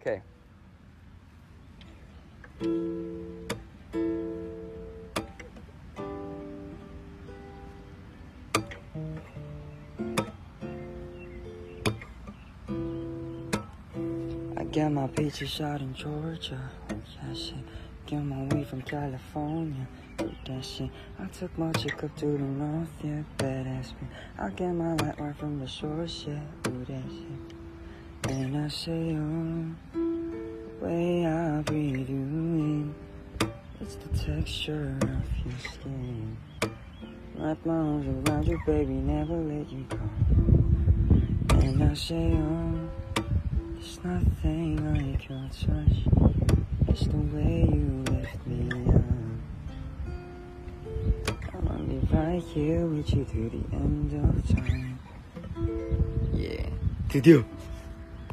Okay. I got my peaches shot in Georgia. Yeah, shit. Get my weed from California. That shit. I took my chick up to the north, yeah, badass man. I get my light right from the shores, yeah, do that shit. And I say, oh, the way I breathe you in, it's the texture of your skin. Wrap my arms around you, baby, never let you go. And I say, oh. There's nothing like your touch. It's the way you lift me up. I wanna be right here with you through the end of time. Yeah. 드디어